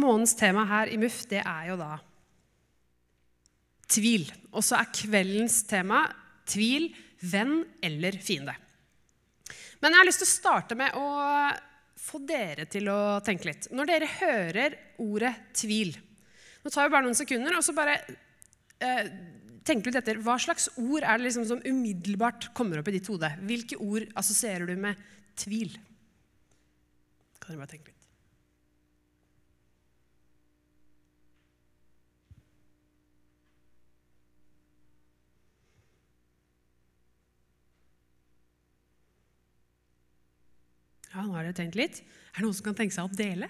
månedens tema her i MUF, det er jo da tvil. Og så er kveldens tema tvil, venn eller fiende. Men jeg har lyst til å starte med å få dere til å tenke litt. Når dere hører ordet tvil Nå tar vi bare noen sekunder, og så bare eh, tenker du litt etter. Hva slags ord er det liksom som umiddelbart kommer opp i ditt hode? Hvilke ord assosierer du med tvil? Kan dere bare tenke litt. Ja, nå har dere tenkt litt. Er det noen som kan tenke seg å dele?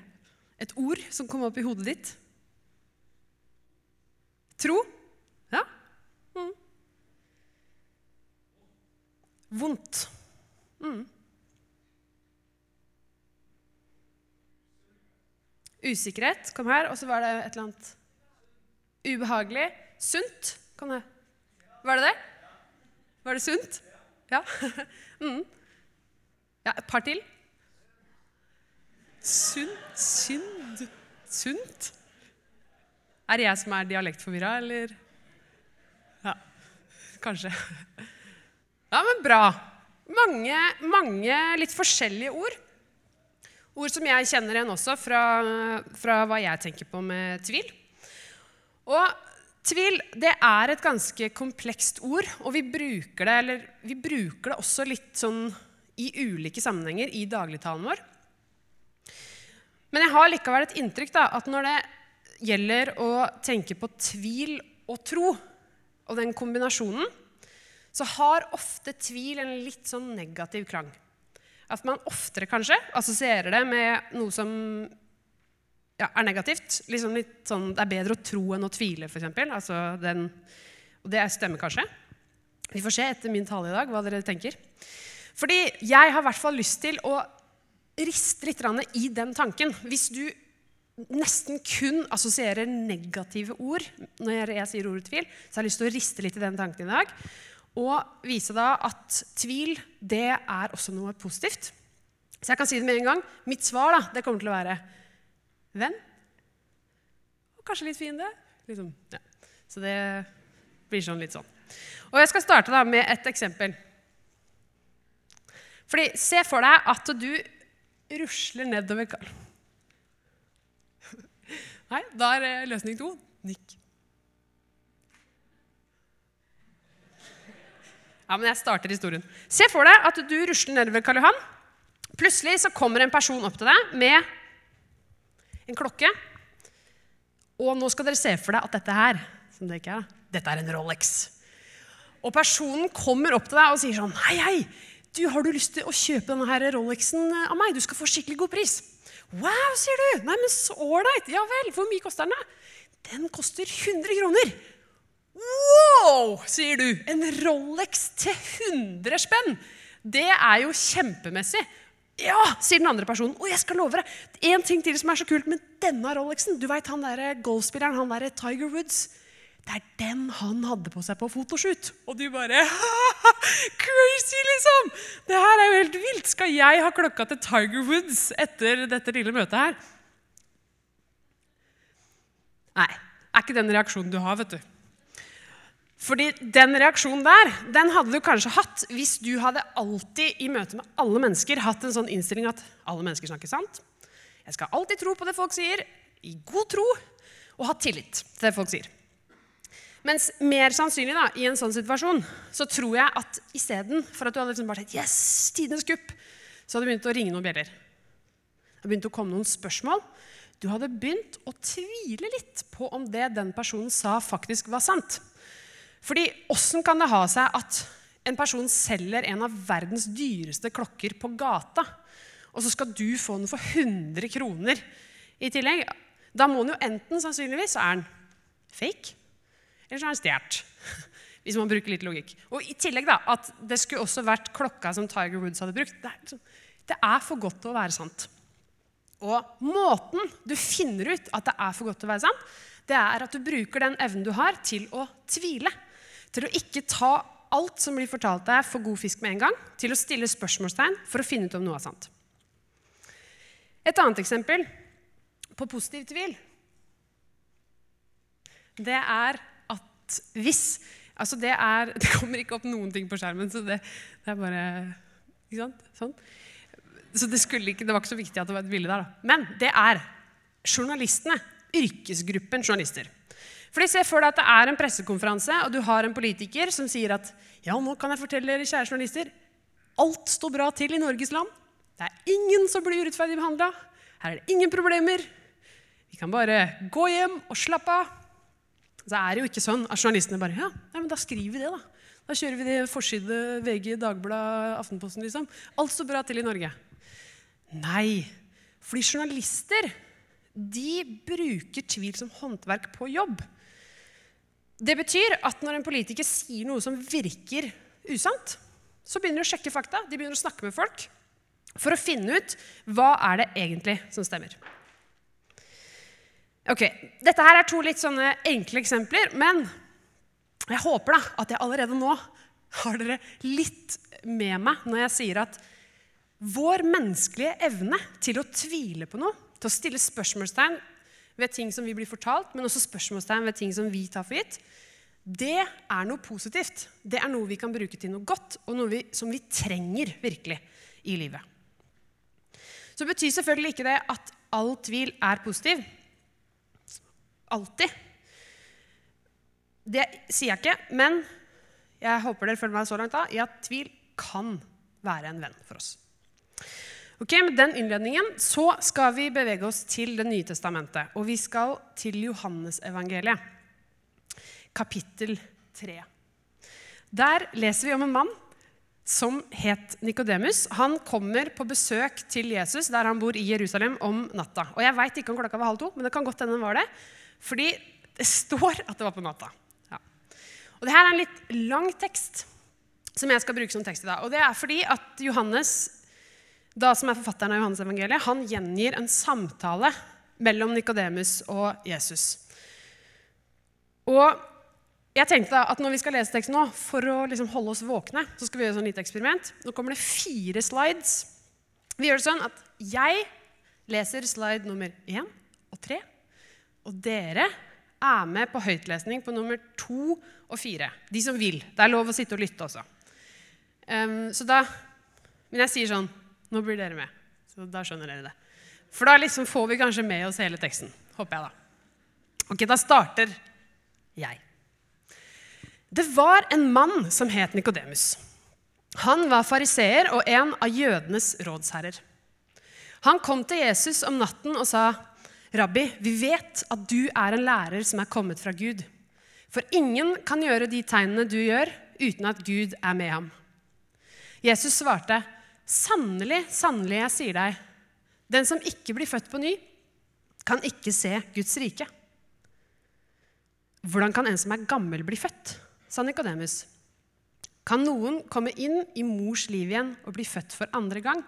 Et ord som kom opp i hodet ditt? Tro? Ja. Mm. Vondt. Mm. Usikkerhet kom her, og så var det et eller annet ubehagelig. Sunt kom det. Var det det? Var det sunt? Ja. Mm. ja et par til. Sunt Synd Sunt? Er det jeg som er dialektforvirra, eller? Ja, kanskje. Ja, men bra. Mange, mange litt forskjellige ord. Ord som jeg kjenner igjen også fra, fra hva jeg tenker på med tvil. Og tvil det er et ganske komplekst ord, og vi bruker det, eller, vi bruker det også litt sånn i ulike sammenhenger i dagligtalen vår. Men jeg har likevel et inntrykk da, at når det gjelder å tenke på tvil og tro, og den kombinasjonen, så har ofte tvil en litt sånn negativ klang. At man oftere kanskje assosierer det med noe som ja, er negativt. Liksom litt sånn, Det er bedre å tro enn å tvile, f.eks. Altså og det stemmer kanskje. Vi får se etter min tale i dag hva dere tenker. Fordi jeg har i hvert fall lyst til å riste litt i den tanken. Hvis du nesten kun assosierer negative ord når jeg sier ordet tvil, så har jeg lyst til å riste litt i den tanken i dag. Og vise da at tvil det er også noe positivt. Så jeg kan si det med en gang. Mitt svar da, det kommer til å være venn. Og kanskje litt fiende. Liksom. Ja. Så det blir sånn litt sånn. Og jeg skal starte da med et eksempel. Fordi Se for deg at du rusler nedover Nei, da er eh, løsning to nikk. Ja, men jeg starter historien. Se for deg at du rusler nedover Karl Johan. Plutselig så kommer en person opp til deg med en klokke. Og nå skal dere se for deg at dette her som det ikke er, dette er en Rolex. Og personen kommer opp til deg og sier sånn Hei, hei, du, har du lyst til å kjøpe denne her Rolexen av meg? Du skal få skikkelig god pris. Wow, sier du. Nei, men så ålreit. Ja vel. Hvor mye koster den, da? Den koster 100 kroner. Wow, sier du. En Rolex til 100 spenn. Det er jo kjempemessig. Ja, sier den andre personen. Og jeg skal love deg, en ting til som er så kult med denne Rolexen. Du vet han der golfspilleren, han der Tiger Woods. Det er den han hadde på seg på fotoshoot. Og du bare Crazy, liksom! Det her er jo helt vilt. Skal jeg ha klokka til Tiger Woods etter dette lille møtet her? Nei, er ikke den reaksjonen du har, vet du. Fordi den reaksjonen der den hadde du kanskje hatt hvis du hadde alltid i møte med alle mennesker hatt en sånn innstilling at alle mennesker snakker sant. Jeg skal alltid tro på det folk sier, i god tro, og ha tillit til det folk sier. Mens mer sannsynlig da, i en sånn situasjon så tror jeg at istedenfor at du hadde liksom bare tenkt yes, tidenes kupp, så hadde det begynt å ringe noen bjeller. Det hadde begynt å komme noen spørsmål. Du hadde begynt å tvile litt på om det den personen sa, faktisk var sant. Fordi åssen kan det ha seg at en person selger en av verdens dyreste klokker på gata, og så skal du få den for 100 kroner i tillegg? Da må den jo enten sannsynligvis så er den fake, eller så er den stjålet. Hvis man bruker litt logikk. Og i tillegg da, at det skulle også vært klokka som Tiger Woods hadde brukt. Det er, det er for godt til å være sant. Og måten du finner ut at det er for godt til å være sant, det er at du bruker den evnen du har, til å tvile. Til å ikke ta alt som blir fortalt deg, for god fisk med en gang. Til å stille spørsmålstegn for å finne ut om noe er sant. Et annet eksempel på positiv tvil, det er hvis Altså, det er Det kommer ikke opp noen ting på skjermen, så det, det er bare Ikke sant? Sånn. Så det, ikke, det, var ikke så viktig at det var et bilde der. Da. Men det er journalistene. Yrkesgruppen journalister. Fordi Se for deg at det er en pressekonferanse, og du har en politiker som sier at ja, nå kan jeg fortelle dere, kjære journalister, alt står bra til i Norges land. Det er ingen som blir urettferdig behandla. Her er det ingen problemer. Vi kan bare gå hjem og slappe av. Så er det jo ikke sånn at journalistene bare Ja, nei, men da skriver vi det, da. Da kjører vi det forside VG, Dagbladet, Aftenposten, liksom. Alt står bra til i Norge. Nei. Fordi journalister de bruker tvil som håndverk på jobb. Det betyr at når en politiker sier noe som virker usant, så begynner de å sjekke fakta. De begynner å snakke med folk for å finne ut hva er det egentlig som stemmer. Ok, Dette her er to litt sånne enkle eksempler, men jeg håper da at jeg allerede nå har dere litt med meg når jeg sier at vår menneskelige evne til å tvile på noe, til å stille spørsmålstegn ved ting som vi blir fortalt, men også spørsmålstegn ved ting som vi tar for gitt, det er noe positivt. Det er noe vi kan bruke til noe godt, og noe vi, som vi trenger virkelig i livet. Så betyr selvfølgelig ikke det at all tvil er positiv. Alltid. Det sier jeg ikke, men jeg håper dere følger meg så langt da, i at tvil kan være en venn for oss. Ok, Med den innledningen så skal vi bevege oss til Det nye testamentet. Og vi skal til Johannesevangeliet, kapittel 3. Der leser vi om en mann som het Nikodemus. Han kommer på besøk til Jesus der han bor i Jerusalem om natta. Og Jeg veit ikke om klokka var halv to, men det kan godt hende den var det. Fordi det står at det var på natta. Ja. Og det her er en litt lang tekst som jeg skal bruke som tekst i dag. Og det er fordi at Johannes da som er forfatteren av Johannes evangeliet, han gjengir en samtale mellom Nikodemus og Jesus. Og jeg tenkte da at når vi skal lese teksten nå, for å liksom holde oss våkne, så skal vi gjøre et sånn lite eksperiment. Nå kommer det fire slides. Vi gjør det sånn at jeg leser slide nummer én og tre. Og dere er med på høytlesning på nummer to og fire. De som vil. Det er lov å sitte og lytte også. Um, så da Men jeg sier sånn nå blir dere med. Så da skjønner dere det. For da liksom får vi kanskje med oss hele teksten. Håper jeg, da. Ok, da starter jeg. Det var en mann som het Nikodemus. Han var fariseer og en av jødenes rådsherrer. Han kom til Jesus om natten og sa, 'Rabbi, vi vet at du er en lærer som er kommet fra Gud.' 'For ingen kan gjøre de tegnene du gjør, uten at Gud er med ham.' Jesus svarte, Sannelig, sannelig, jeg sier deg, den som ikke blir født på ny, kan ikke se Guds rike. Hvordan kan en som er gammel, bli født? sa Nikodemus. Kan noen komme inn i mors liv igjen og bli født for andre gang?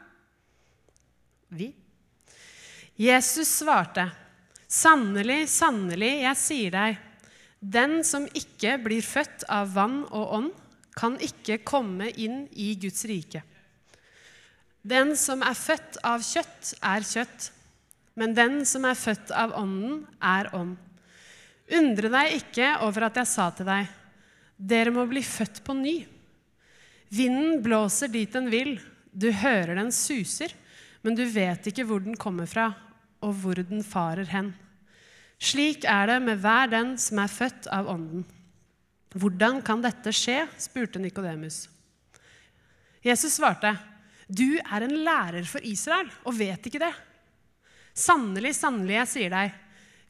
Vi. Jesus svarte, Sannelig, sannelig, jeg sier deg, den som ikke blir født av vann og ånd, kan ikke komme inn i Guds rike. Den som er født av kjøtt, er kjøtt, men den som er født av Ånden, er ånd. Undre deg ikke over at jeg sa til deg, dere må bli født på ny. Vinden blåser dit den vil, du hører den suser, men du vet ikke hvor den kommer fra, og hvor den farer hen. Slik er det med hver den som er født av Ånden. Hvordan kan dette skje? spurte Nikodemus. Jesus svarte, du er en lærer for Israel og vet ikke det. Sannelig, sannelig, jeg sier deg,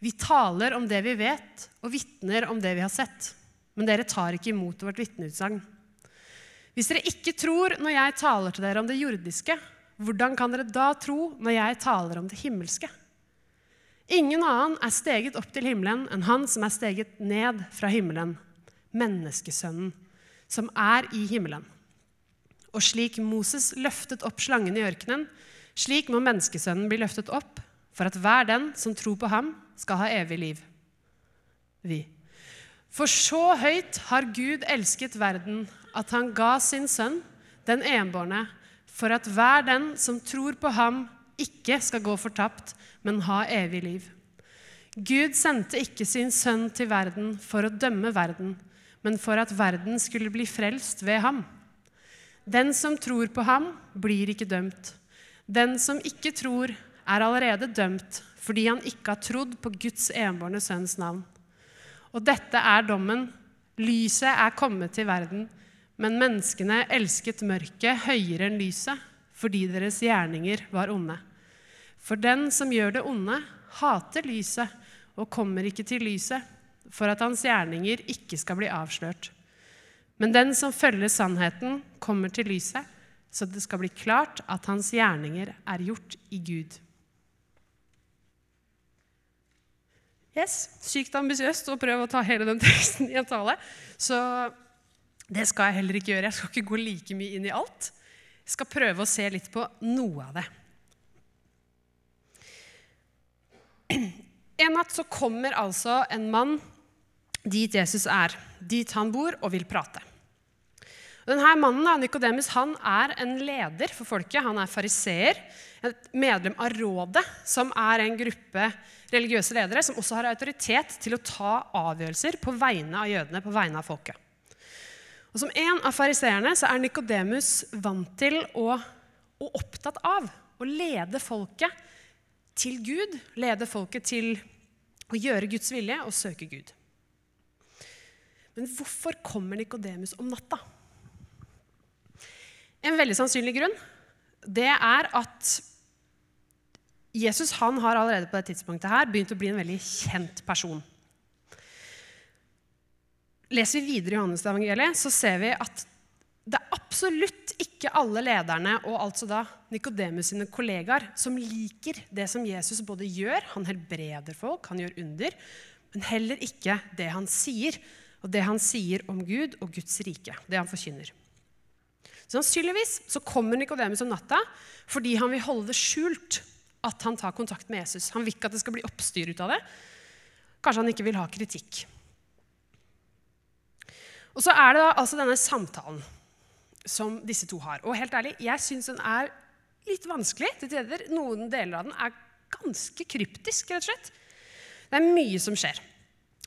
vi taler om det vi vet, og vitner om det vi har sett. Men dere tar ikke imot vårt vitneutsagn. Hvis dere ikke tror når jeg taler til dere om det jordiske, hvordan kan dere da tro når jeg taler om det himmelske? Ingen annen er steget opp til himmelen enn han som er steget ned fra himmelen, menneskesønnen, som er i himmelen. Og slik Moses løftet opp slangen i ørkenen, slik må menneskesønnen bli løftet opp, for at hver den som tror på ham, skal ha evig liv. Vi. For så høyt har Gud elsket verden, at han ga sin sønn, den enbårne, for at hver den som tror på ham, ikke skal gå fortapt, men ha evig liv. Gud sendte ikke sin sønn til verden for å dømme verden, men for at verden skulle bli frelst ved ham. Den som tror på ham, blir ikke dømt. Den som ikke tror, er allerede dømt fordi han ikke har trodd på Guds enbårne sønns navn. Og dette er dommen. Lyset er kommet til verden, men menneskene elsket mørket høyere enn lyset fordi deres gjerninger var onde. For den som gjør det onde, hater lyset og kommer ikke til lyset, for at hans gjerninger ikke skal bli avslørt. Men den som følger sannheten, kommer til lyset, så det skal bli klart at hans gjerninger er gjort i Gud. Yes, Sykt ambisiøst å prøve å ta hele den teksten i en tale. Så det skal jeg heller ikke gjøre. Jeg skal ikke gå like mye inn i alt. Jeg skal prøve å se litt på noe av det. En natt så kommer altså en mann dit Jesus er, dit han bor, og vil prate. Denne mannen, Nikodemus, han er en leder for folket. Han er fariseer, et medlem av rådet, som er en gruppe religiøse ledere som også har autoritet til å ta avgjørelser på vegne av jødene, på vegne av folket. Og Som en av fariseerne så er Nikodemus vant til å, og opptatt av å lede folket til Gud, lede folket til å gjøre Guds vilje og søke Gud. Men hvorfor kommer Nikodemus om natta? En veldig sannsynlig grunn det er at Jesus han har allerede på det tidspunktet her begynt å bli en veldig kjent person. Leser vi videre i Johannes evangeliet, så ser vi at det er absolutt ikke alle lederne og altså da Nikodemus sine kollegaer som liker det som Jesus både gjør, han helbreder folk, han gjør under, men heller ikke det han sier, og det han sier om Gud og Guds rike, det han forkynner. Sannsynligvis så kommer Nikodemus om natta fordi han vil holde det skjult at han tar kontakt med Jesus. Han vil ikke at det skal bli oppstyr ut av det. Kanskje han ikke vil ha kritikk. Og så er det da altså denne samtalen som disse to har. Og helt ærlig, jeg syns den er litt vanskelig til tider. Noen deler av den er ganske kryptisk, rett og slett. Det er mye som skjer.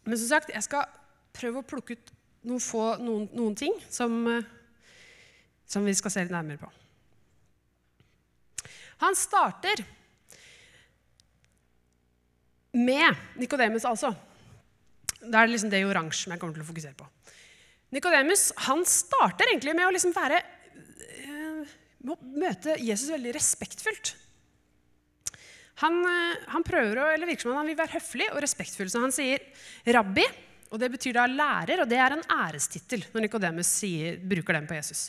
Men som sagt, jeg skal prøve å plukke ut noen, få, noen, noen ting som eh, som vi skal se litt nærmere på. Han starter med Nikodemus, altså. Det er liksom det i oransje jeg kommer til å fokusere på. Nikodemus starter egentlig med å liksom være eh, møte Jesus veldig respektfullt. Han, eh, han, prøver å, eller virker som han vil være høflig og respektfull, så han sier 'rabbi', og det betyr da lærer, og det er en ærestittel når Nikodemus bruker den på Jesus.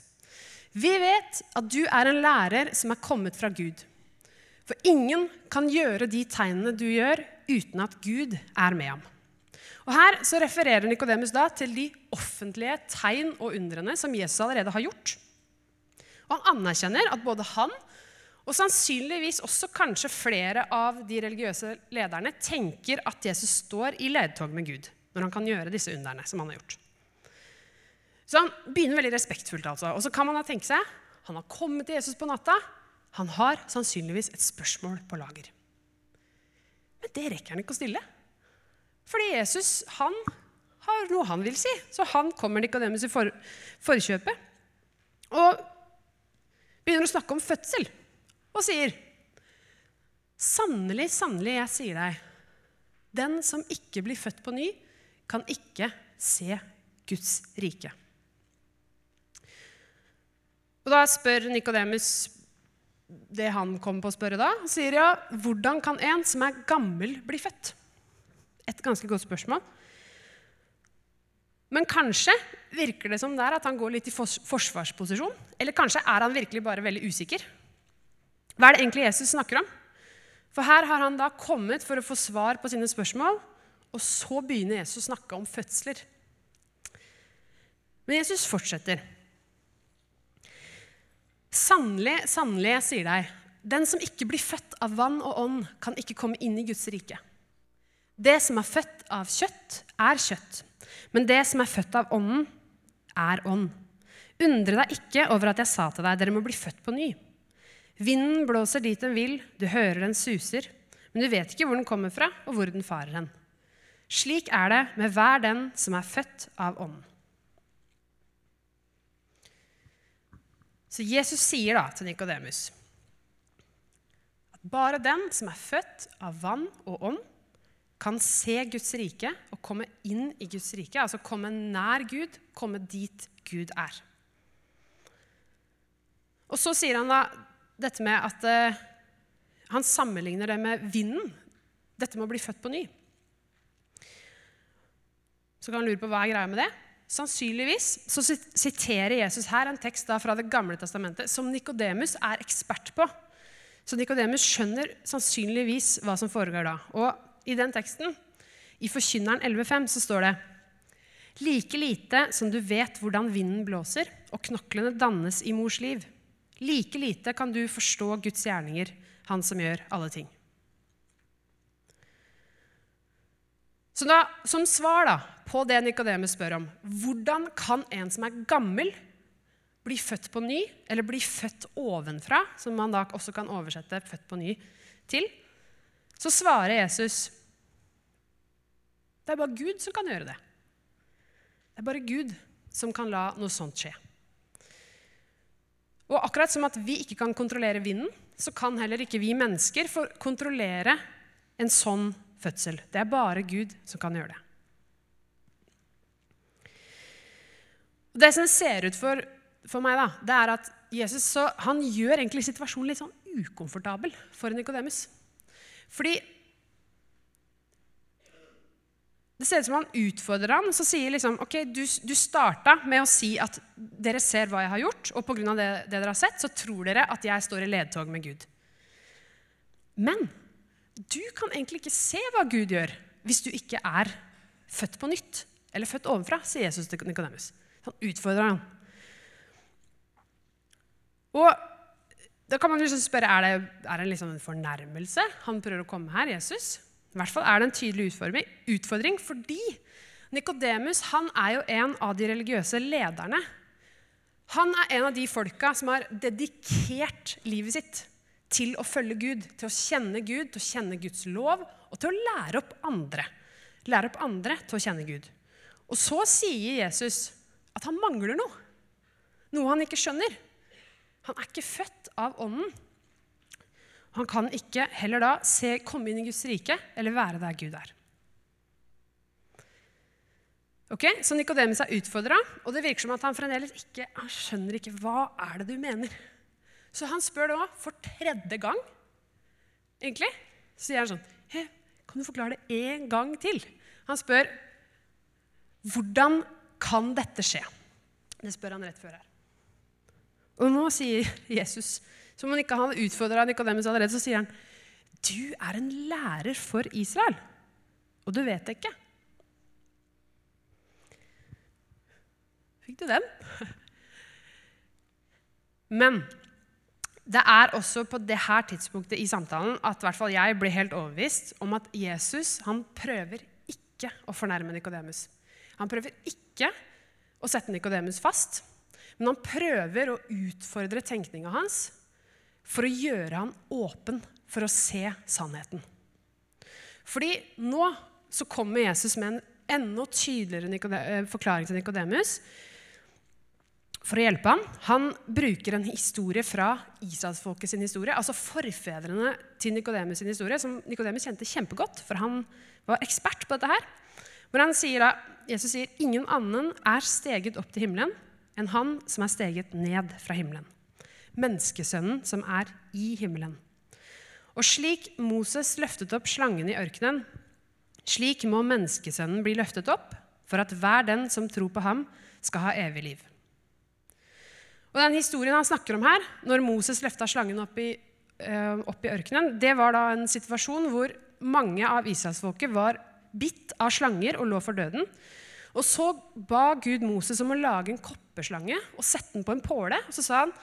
Vi vet at du er en lærer som er kommet fra Gud. For ingen kan gjøre de tegnene du gjør, uten at Gud er med ham. Og Her så refererer Nikodemus til de offentlige tegn og undrene som Jesus allerede har gjort. Og Han anerkjenner at både han og sannsynligvis også kanskje flere av de religiøse lederne tenker at Jesus står i ledtog med Gud når han kan gjøre disse underne som han har gjort. Så han begynner veldig respektfullt. altså. Og så kan man da tenke seg han har kommet til Jesus på natta. Han har sannsynligvis et spørsmål på lager. Men det rekker han ikke å stille. Fordi Jesus han har noe han vil si. Så han kommer Nikodemus i for, forkjøpet og begynner å snakke om fødsel og sier Sannelig, sannelig, jeg sier deg, den som ikke blir født på ny, kan ikke se Guds rike. Og Da spør Nikodemus det han kom på å spørre da. Han sier ja, hvordan kan en som er gammel, bli født? Et ganske godt spørsmål. Men kanskje virker det som det er at han går litt i forsvarsposisjon. Eller kanskje er han virkelig bare veldig usikker. Hva er det egentlig Jesus snakker om? For her har han da kommet for å få svar på sine spørsmål, og så begynner Jesus å snakke om fødsler. Men Jesus fortsetter. Sannelig, sannelig, sier deg, den som ikke blir født av vann og ånd, kan ikke komme inn i Guds rike. Det som er født av kjøtt, er kjøtt, men det som er født av ånden, er ånd. Undre deg ikke over at jeg sa til deg, dere må bli født på ny. Vinden blåser dit den vil, du hører den suser, men du vet ikke hvor den kommer fra, og hvor den farer hen. Slik er det med hver den som er født av Ånden. Så Jesus sier da til Nikodemus at bare den som er født av vann og ånd, kan se Guds rike og komme inn i Guds rike, altså komme nær Gud, komme dit Gud er. Og så sier han da dette med at uh, han sammenligner det med vinden. Dette med å bli født på ny. Så kan han lure på hva er greia med det. Sannsynligvis så siterer Jesus her en tekst fra Det gamle testamentet som Nikodemus er ekspert på. Så Nikodemus skjønner sannsynligvis hva som foregår da. Og i den teksten, i Forkynneren 11,5, så står det Like lite som du vet hvordan vinden blåser, og knoklene dannes i mors liv, like lite kan du forstå Guds gjerninger, han som gjør alle ting. Så da, Som svar da, på det Nikodemus spør om, hvordan kan en som er gammel, bli født på ny, eller bli født ovenfra, som man da også kan oversette 'født på ny' til, så svarer Jesus det er bare Gud som kan gjøre det. Det er bare Gud som kan la noe sånt skje. Og akkurat som at vi ikke kan kontrollere vinden, så kan heller ikke vi mennesker kontrollere en sånn fødsel. Det er bare Gud som kan gjøre det. Det som ser ut for, for meg, da, det er at Jesus så, han gjør egentlig situasjonen litt sånn ukomfortabel for Nikodemus. Fordi det ser ut som han utfordrer ham, så sier liksom ok, du, du starta med å si at dere ser hva jeg har gjort, og pga. Det, det dere har sett, så tror dere at jeg står i ledtog med Gud. Men du kan egentlig ikke se hva Gud gjør, hvis du ikke er født på nytt eller født ovenfra, sier Jesus til Nikodemus. Han utfordrer ham. Og da kan man liksom spørre er det er det liksom en fornærmelse han prøver å komme her, Jesus. I hvert fall er det en tydelig utfordring, fordi Nikodemus er jo en av de religiøse lederne. Han er en av de folka som har dedikert livet sitt til å følge Gud, til å kjenne Gud, til å kjenne Guds lov og til å lære opp andre. Lære opp andre til å kjenne Gud. Og så sier Jesus at han mangler noe. Noe han ikke skjønner. Han er ikke født av Ånden. Han kan ikke heller da se, komme inn i Guds rike eller være der Gud er. Ok, Så Nikodemus er utfordra, og det virker som at han fremdeles ikke han skjønner ikke hva er det du mener. Så han spør da for tredje gang, egentlig. Så sier han sånn hey, Kan du forklare det en gang til? Han spør hvordan kan dette skje? Det spør han rett før her. Og nå sier Jesus som om ikke han utfordra Nikodemus allerede, så sier han du er en lærer for Israel, og du vet det ikke. Fikk du den? Men det er også på dette tidspunktet i samtalen at hvert fall jeg blir helt overbevist om at Jesus han prøver ikke å fornærme Nikodemus. Han prøver ikke å sette Nikodemus fast, men han prøver å utfordre tenkninga hans for å gjøre han åpen for å se sannheten. Fordi nå så kommer Jesus med en enda tydeligere eh, forklaring til Nikodemus for å hjelpe ham. Han bruker en historie fra Israelsfolket sin historie, altså forfedrene til Nikodemus sin historie, som Nikodemus kjente kjempegodt, for han var ekspert på dette her. Hvor han sier da, Jesus sier ingen annen er steget opp til himmelen enn han som er steget ned fra himmelen menneskesønnen som er i himmelen. Og slik Moses løftet opp slangen i ørkenen, slik må menneskesønnen bli løftet opp, for at hver den som tror på ham, skal ha evig liv. Og den Historien han snakker om her, når Moses løfta slangen opp i, øh, opp i ørkenen, det var da en situasjon hvor mange av israelsfolket var bitt av slanger og lå for døden. Og så ba Gud Moses om å lage en kopperslange og sette den på en påle. Og så sa han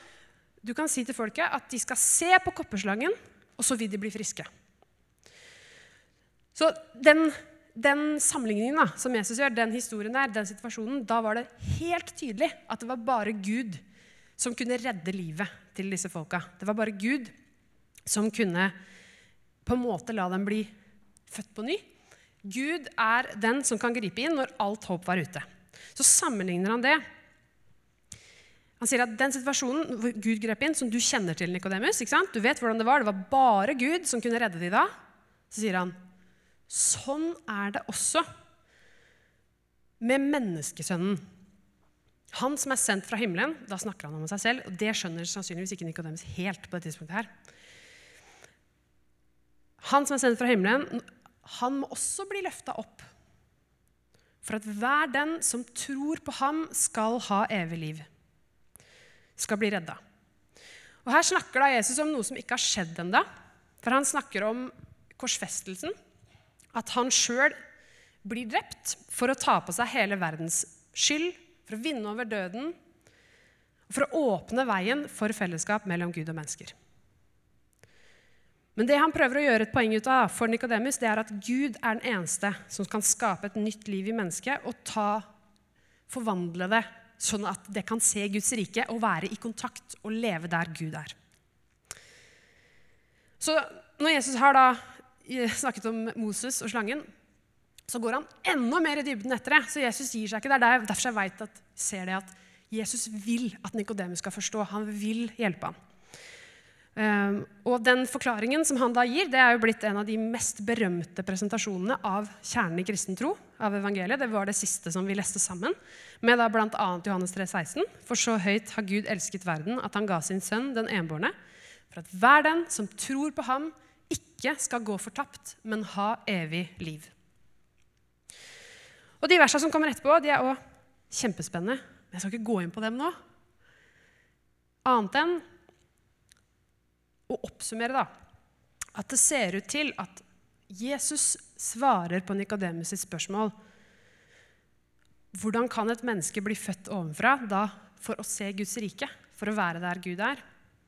du kan si til folket at de skal se på kopperslangen, og så vil de bli friske. Så den, den sammenligningen da, som Jesus gjør, den historien der, den situasjonen, da var det helt tydelig at det var bare Gud som kunne redde livet til disse folka. Det var bare Gud som kunne på en måte la dem bli født på ny. Gud er den som kan gripe inn når alt håp var ute. Så sammenligner han det. Han sier at den situasjonen hvor Gud grep inn, som du kjenner til, Nikodemus Du vet hvordan det var. Det var bare Gud som kunne redde dem da. Så sier han sånn er det også med menneskesønnen. Han som er sendt fra himmelen. Da snakker han om seg selv. og Det skjønner sannsynligvis ikke Nikodemus helt på det tidspunktet her. Han som er sendt fra himmelen, han må også bli løfta opp. For at hver den som tror på ham, skal ha evig liv. Skal bli redda. Og Her snakker da Jesus om noe som ikke har skjedd ennå. For han snakker om korsfestelsen. At han sjøl blir drept for å ta på seg hele verdens skyld, for å vinne over døden, og for å åpne veien for fellesskap mellom Gud og mennesker. Men det han prøver å gjøre et poeng ut av for Nikodemus, det er at Gud er den eneste som kan skape et nytt liv i mennesket og ta, forvandle det sånn at det kan se Guds rike og være i kontakt og leve der Gud er. Så når Jesus har da snakket om Moses og slangen, så går han enda mer i dybden etter det. Så Jesus gir seg ikke. Det er derfor jeg vet at, ser det at Jesus vil at Nikodemus skal forstå. Han vil hjelpe ham. Um, og den forklaringen som han da gir, det er jo blitt en av de mest berømte presentasjonene av kjernen i kristen tro, av evangeliet. Det var det siste som vi leste sammen, med da bl.a. Johannes 3, 16. For så høyt har Gud elsket verden, at han ga sin sønn, den enbårne, for at hver den som tror på ham, ikke skal gå fortapt, men ha evig liv. Og De versene som kommer etterpå, de er også kjempespennende. Men jeg skal ikke gå inn på dem nå. Annet enn å oppsummere da, at det ser ut til at Jesus svarer på Nikodemus' spørsmål. Hvordan kan et menneske bli født ovenfra da for å se Guds rike, for å være der Gud er?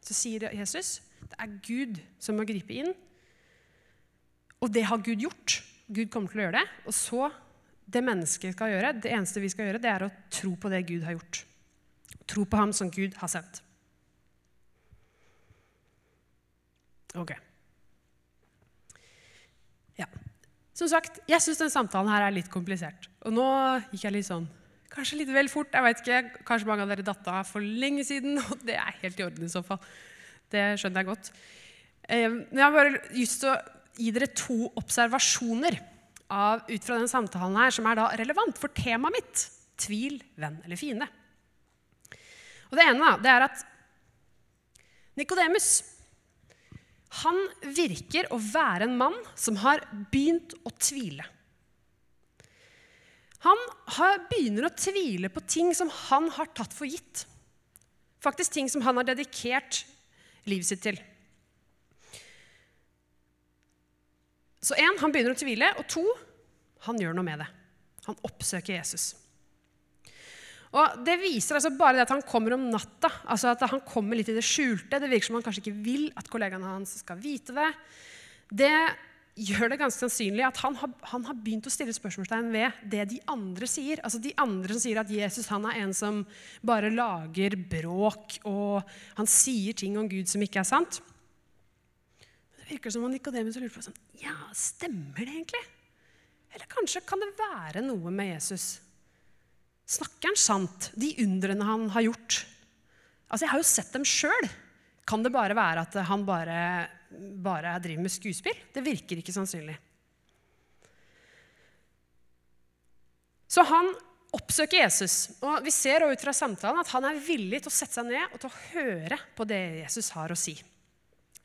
Så sier Jesus det er Gud som må gripe inn. Og det har Gud gjort. Gud kommer til å gjøre det. Og så det mennesket skal gjøre, det eneste vi skal gjøre, det er å tro på det Gud har gjort. Tro på ham som Gud har sendt. Ok. Ja. Som sagt, jeg syns denne samtalen her er litt komplisert. Og nå gikk jeg litt sånn Kanskje litt vel fort. jeg vet ikke, Kanskje mange av dere datt av for lenge siden. Og det er helt i orden i så fall. Det skjønner jeg godt. Eh, men jeg har bare lyst til å gi dere to observasjoner av, ut fra denne samtalen her, som er da relevant for temaet mitt tvil, venn eller fiende. Og Det ene da, det er at Nikodemus han virker å være en mann som har begynt å tvile. Han har, begynner å tvile på ting som han har tatt for gitt. Faktisk ting som han har dedikert livet sitt til. Så én, han begynner å tvile. Og to, han gjør noe med det. Han oppsøker Jesus. Og Det viser altså bare det at han kommer om natta, altså at han kommer litt i det skjulte. Det virker som han kanskje ikke vil at kollegaene hans skal vite det. Det gjør det ganske sannsynlig at han har, han har begynt å stille spørsmålstegn ved det de andre sier. Altså De andre som sier at Jesus han er en som bare lager bråk, og han sier ting om Gud som ikke er sant. Det virker som om Nikodemus lurer på sånn, ja, stemmer det egentlig? Eller kanskje kan det være noe med Jesus? Snakker han sant? De undrene han har gjort? Altså, Jeg har jo sett dem sjøl. Kan det bare være at han bare, bare driver med skuespill? Det virker ikke sannsynlig. Så han oppsøker Jesus. Og vi ser ut fra samtalen at han er villig til å sette seg ned og til å høre på det Jesus har å si.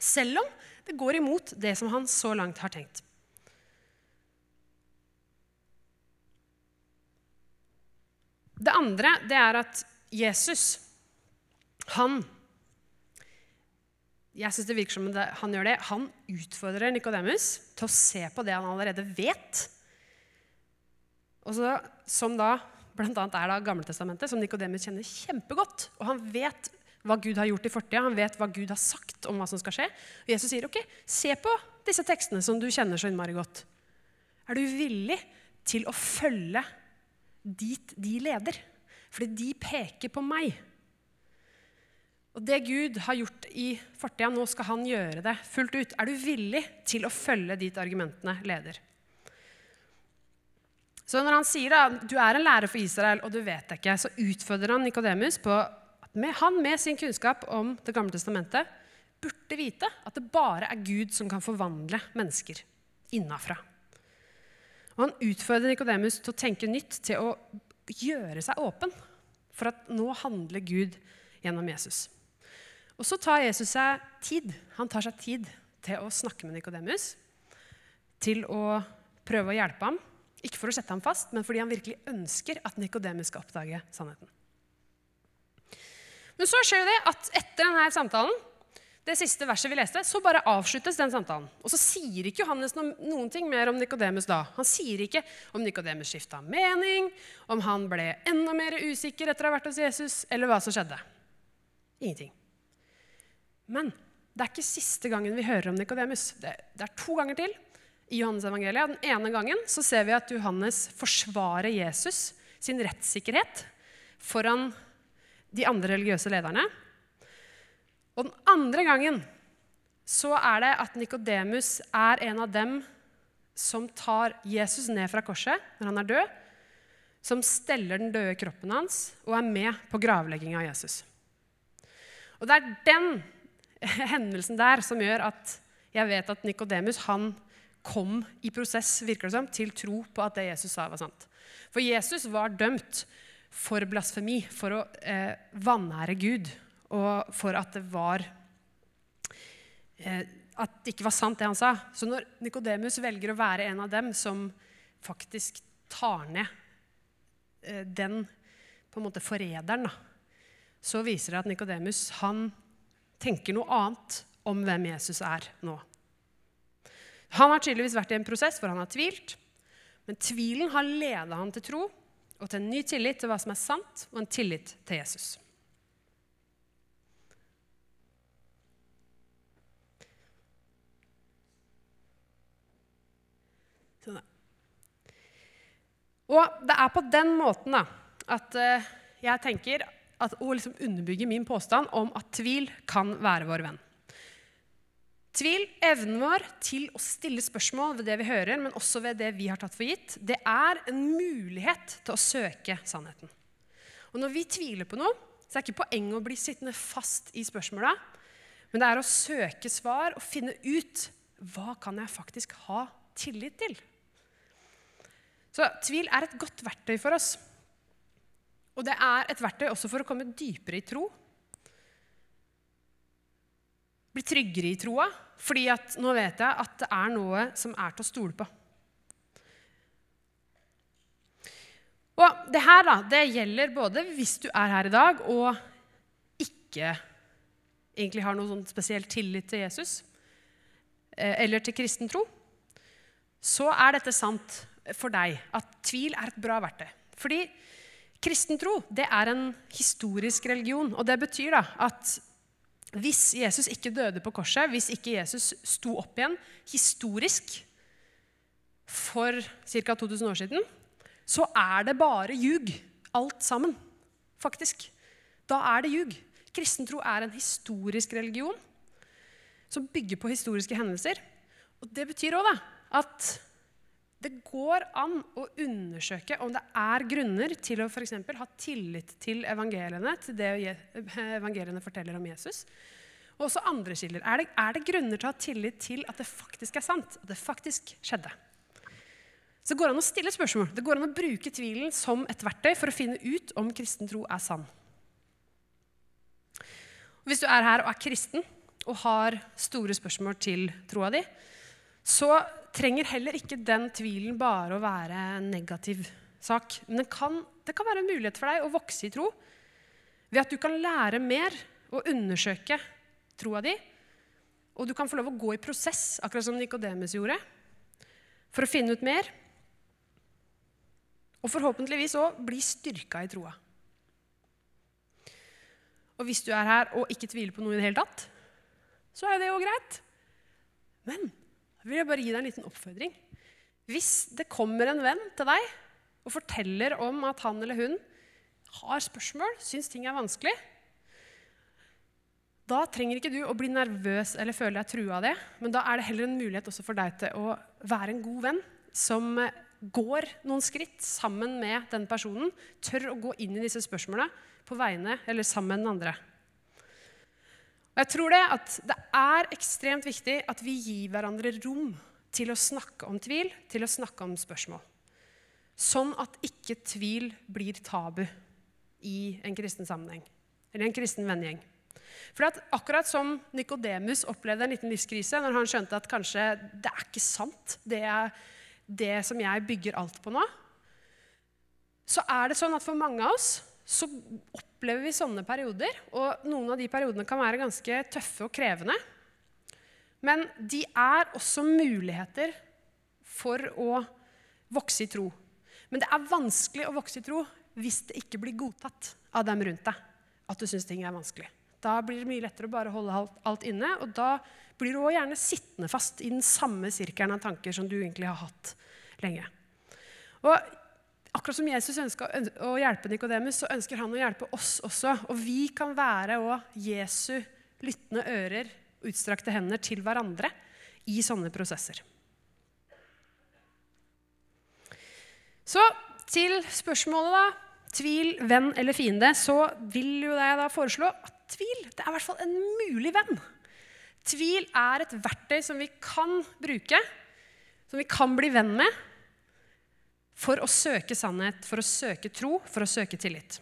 Selv om det går imot det som han så langt har tenkt. Det andre det er at Jesus, han jeg synes det virker som det, han gjør det, han utfordrer Nikodemus til å se på det han allerede vet. Og så, som da bl.a. er da Gammeltestamentet, som Nikodemus kjenner kjempegodt. Og han vet hva Gud har gjort i fortida, han vet hva Gud har sagt om hva som skal skje. Og Jesus sier, ok, se på disse tekstene som du kjenner så innmari godt. Er du villig til å følge dit de leder. Fordi de peker på meg. Og det Gud har gjort i fortida, nå skal han gjøre det fullt ut. Er du villig til å følge dit argumentene leder? Så når han sier at du er en lærer for Israel, og du vet det ikke, så utfordrer han Nikodemus på at han med sin kunnskap om Det gamle testamentet burde vite at det bare er Gud som kan forvandle mennesker innafra. Og han utfordrer Nikodemus til å tenke nytt, til å gjøre seg åpen for at nå handler Gud gjennom Jesus. Og så tar Jesus seg tid. Han tar seg tid til å snakke med Nikodemus. Til å prøve å hjelpe ham. Ikke for å sette ham fast, men fordi han virkelig ønsker at Nikodemus skal oppdage sannheten. Men så skjer det at etter denne samtalen, det siste verset vi leste, så bare avsluttes den samtalen. Og så sier ikke Johannes noen ting mer om Nikodemus da. Han sier ikke om Nikodemus skifta mening, om han ble enda mer usikker etter å ha vært hos Jesus, eller hva som skjedde. Ingenting. Men det er ikke siste gangen vi hører om Nikodemus. Det, det, er to ganger til i Johannes evangeliet. Den ene gangen så ser vi at Johannes forsvarer Jesus sin rettssikkerhet foran de andre religiøse lederne. Og den andre gangen så er det at Nikodemus er en av dem som tar Jesus ned fra korset når han er død, som steller den døde kroppen hans og er med på gravlegginga av Jesus. Og det er den hendelsen der som gjør at jeg vet at Nikodemus kom i prosess virker det som, til tro på at det Jesus sa, var sant. For Jesus var dømt for blasfemi, for å eh, vanære Gud, og for at det var eh, At det ikke var sant, det han sa. Så når Nikodemus velger å være en av dem som faktisk tar ned eh, den på en måte forræderen, så viser det at Nikodemus tenker noe annet om hvem Jesus er nå. Han har tydeligvis vært i en prosess hvor han har tvilt, men tvilen har ledet han til tro og til en ny tillit til hva som er sant, og en tillit til Jesus. Og det er på den måten da, at uh, jeg tenker at, å liksom underbygge min påstand om at tvil kan være vår venn. Tvil, evnen vår til å stille spørsmål ved det vi hører, men også ved det vi har tatt for gitt, det er en mulighet til å søke sannheten. Og når vi tviler på noe, så er det ikke poenget å bli sittende fast i spørsmåla, men det er å søke svar og finne ut hva kan jeg faktisk ha tillit til. Så tvil er et godt verktøy for oss. Og det er et verktøy også for å komme dypere i tro. Bli tryggere i troa, fordi at nå vet jeg at det er noe som er til å stole på. Og det her da, det gjelder både hvis du er her i dag og ikke egentlig har noen sånn spesiell tillit til Jesus eh, eller til kristen tro, så er dette sant for deg at tvil er et bra verktøy. Fordi Kristentro det er en historisk religion. og Det betyr da at hvis Jesus ikke døde på korset, hvis ikke Jesus sto opp igjen historisk for ca. 2000 år siden, så er det bare ljug, alt sammen. Faktisk. Da er det ljug. Kristentro er en historisk religion som bygger på historiske hendelser. Og Det betyr òg at det går an å undersøke om det er grunner til å for ha tillit til evangeliene, til det evangeliene forteller om Jesus. Og også andre kilder. Er er det grunner til å ha tillit til at det faktisk er sant? At det faktisk skjedde? Så det går an å stille spørsmål. Det går an å bruke tvilen som et verktøy for å finne ut om kristen tro er sann. Hvis du er her og er kristen og har store spørsmål til troa di, så trenger heller ikke den tvilen bare å være en negativ sak. Men det kan, det kan være en mulighet for deg å vokse i tro ved at du kan lære mer og undersøke troa di. Og du kan få lov å gå i prosess, akkurat som Nikodemus gjorde, for å finne ut mer. Og forhåpentligvis òg bli styrka i troa. Og hvis du er her og ikke tviler på noe i det hele tatt, så er det jo greit. Men vil jeg bare gi deg en liten oppfordring. Hvis det kommer en venn til deg og forteller om at han eller hun har spørsmål, syns ting er vanskelig, da trenger ikke du å bli nervøs eller føle deg trua av det, men da er det heller en mulighet også for deg til å være en god venn som går noen skritt sammen med den personen, tør å gå inn i disse spørsmåla på vegne eller sammen med den andre. Jeg tror det at det er ekstremt viktig at vi gir hverandre rom til å snakke om tvil, til å snakke om spørsmål. Sånn at ikke tvil blir tabu i en kristen sammenheng eller en kristen vennegjeng. For at akkurat som Nikodemus opplevde en liten livskrise når han skjønte at kanskje det er ikke sant, det er det som jeg bygger alt på nå, så er det sånn at for mange av oss så opplever vi sånne perioder. Og noen av de periodene kan være ganske tøffe og krevende. Men de er også muligheter for å vokse i tro. Men det er vanskelig å vokse i tro hvis det ikke blir godtatt av dem rundt deg at du syns ting er vanskelig. Da blir det mye lettere å bare holde alt inne, og da blir du òg gjerne sittende fast i den samme sirkelen av tanker som du egentlig har hatt lenge. Og akkurat som Jesus ønsker å hjelpe Nikodemus, så ønsker han å hjelpe oss også. Og vi kan være òg Jesu lyttende ører, utstrakte hender til hverandre i sånne prosesser. Så til spørsmålet, da. Tvil, venn eller fiende, så vil jo jeg da foreslå at tvil det er i hvert fall en mulig venn. Tvil er et verktøy som vi kan bruke, som vi kan bli venn med, for å søke sannhet, for å søke tro, for å søke tillit.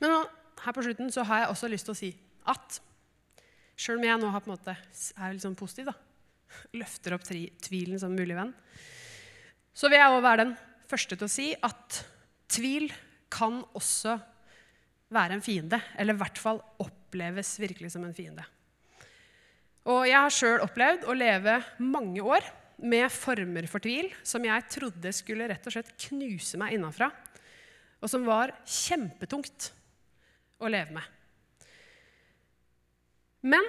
Men nå, her på slutten så har jeg også lyst til å si at sjøl om jeg nå har på en måte, er litt sånn positiv, da, løfter opp tvilen som mulig venn, så vil jeg òg være den første til å si at tvil kan også være en fiende. Eller i hvert fall oppleves virkelig som en fiende. Og jeg har sjøl opplevd å leve mange år med former for tvil som jeg trodde skulle rett og slett knuse meg innafra, og som var kjempetungt å leve med. Men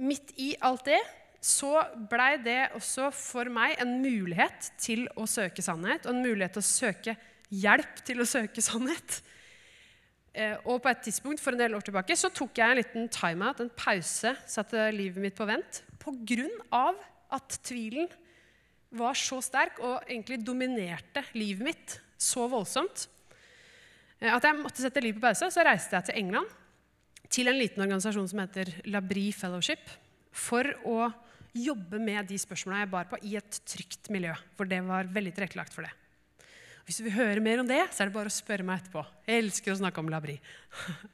midt i alt det så blei det også for meg en mulighet til å søke sannhet, og en mulighet til å søke hjelp til å søke sannhet. Eh, og på et tidspunkt for en del år tilbake så tok jeg en liten timeout, en pause, satte livet mitt på vent, pga. At tvilen var så sterk og egentlig dominerte livet mitt så voldsomt eh, at jeg måtte sette livet på pause. Så reiste jeg til England, til en liten organisasjon som heter Labri Fellowship, for å jobbe med de spørsmåla jeg bar på, i et trygt miljø. For det var veldig tilrettelagt for det. Hvis du vil høre mer om det, så er det bare å spørre meg etterpå. Jeg elsker å snakke om Labri.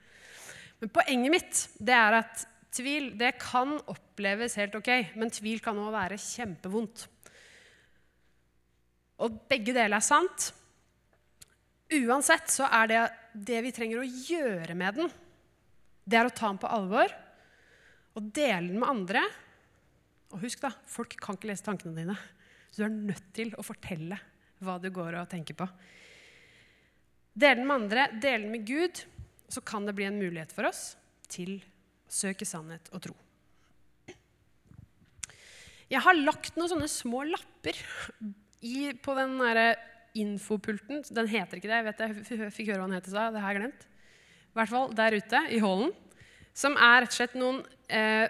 Men poenget mitt det er at tvil det kan oppleves helt ok, men tvil kan òg være kjempevondt. Og begge deler er sant. Uansett så er det det vi trenger å gjøre med den, det er å ta den på alvor og dele den med andre. Og husk, da, folk kan ikke lese tankene dine. Så du er nødt til å fortelle hva du går og tenker på. Dele den med andre, dele den med Gud, så kan det bli en mulighet for oss til å søke sannhet og tro. Jeg har lagt noen sånne små lapper i, på den der infopulten. Den heter ikke det. Jeg vet jeg fikk høre hva den het i. Det har jeg glemt. I hvert fall der ute i hallen. Som er rett og slett noen eh,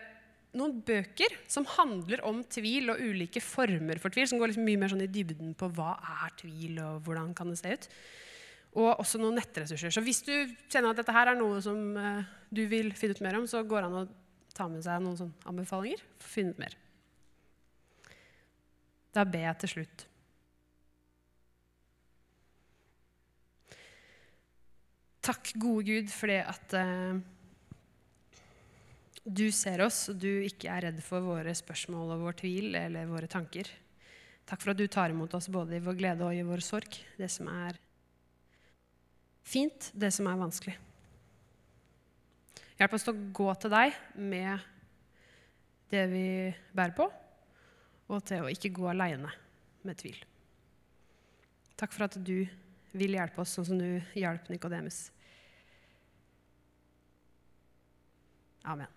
noen bøker som handler om tvil og ulike former for tvil. Som går liksom mye mer sånn i dybden på hva er tvil, og hvordan kan det se ut. Og også noen nettressurser. Så hvis du kjenner at dette her er noe som uh, du vil finne ut mer om, så går det an å ta med seg noen sånne anbefalinger for å finne ut mer. Da ber jeg til slutt. Takk, gode Gud, for det at uh, du ser oss, og du ikke er redd for våre spørsmål og vår tvil eller våre tanker. Takk for at du tar imot oss både i vår glede og i vår sorg. Det som er fint, det som er vanskelig. Hjelp oss til å gå til deg med det vi bærer på, og til å ikke gå aleine med tvil. Takk for at du vil hjelpe oss sånn som du hjalp Nikodemus. Amen.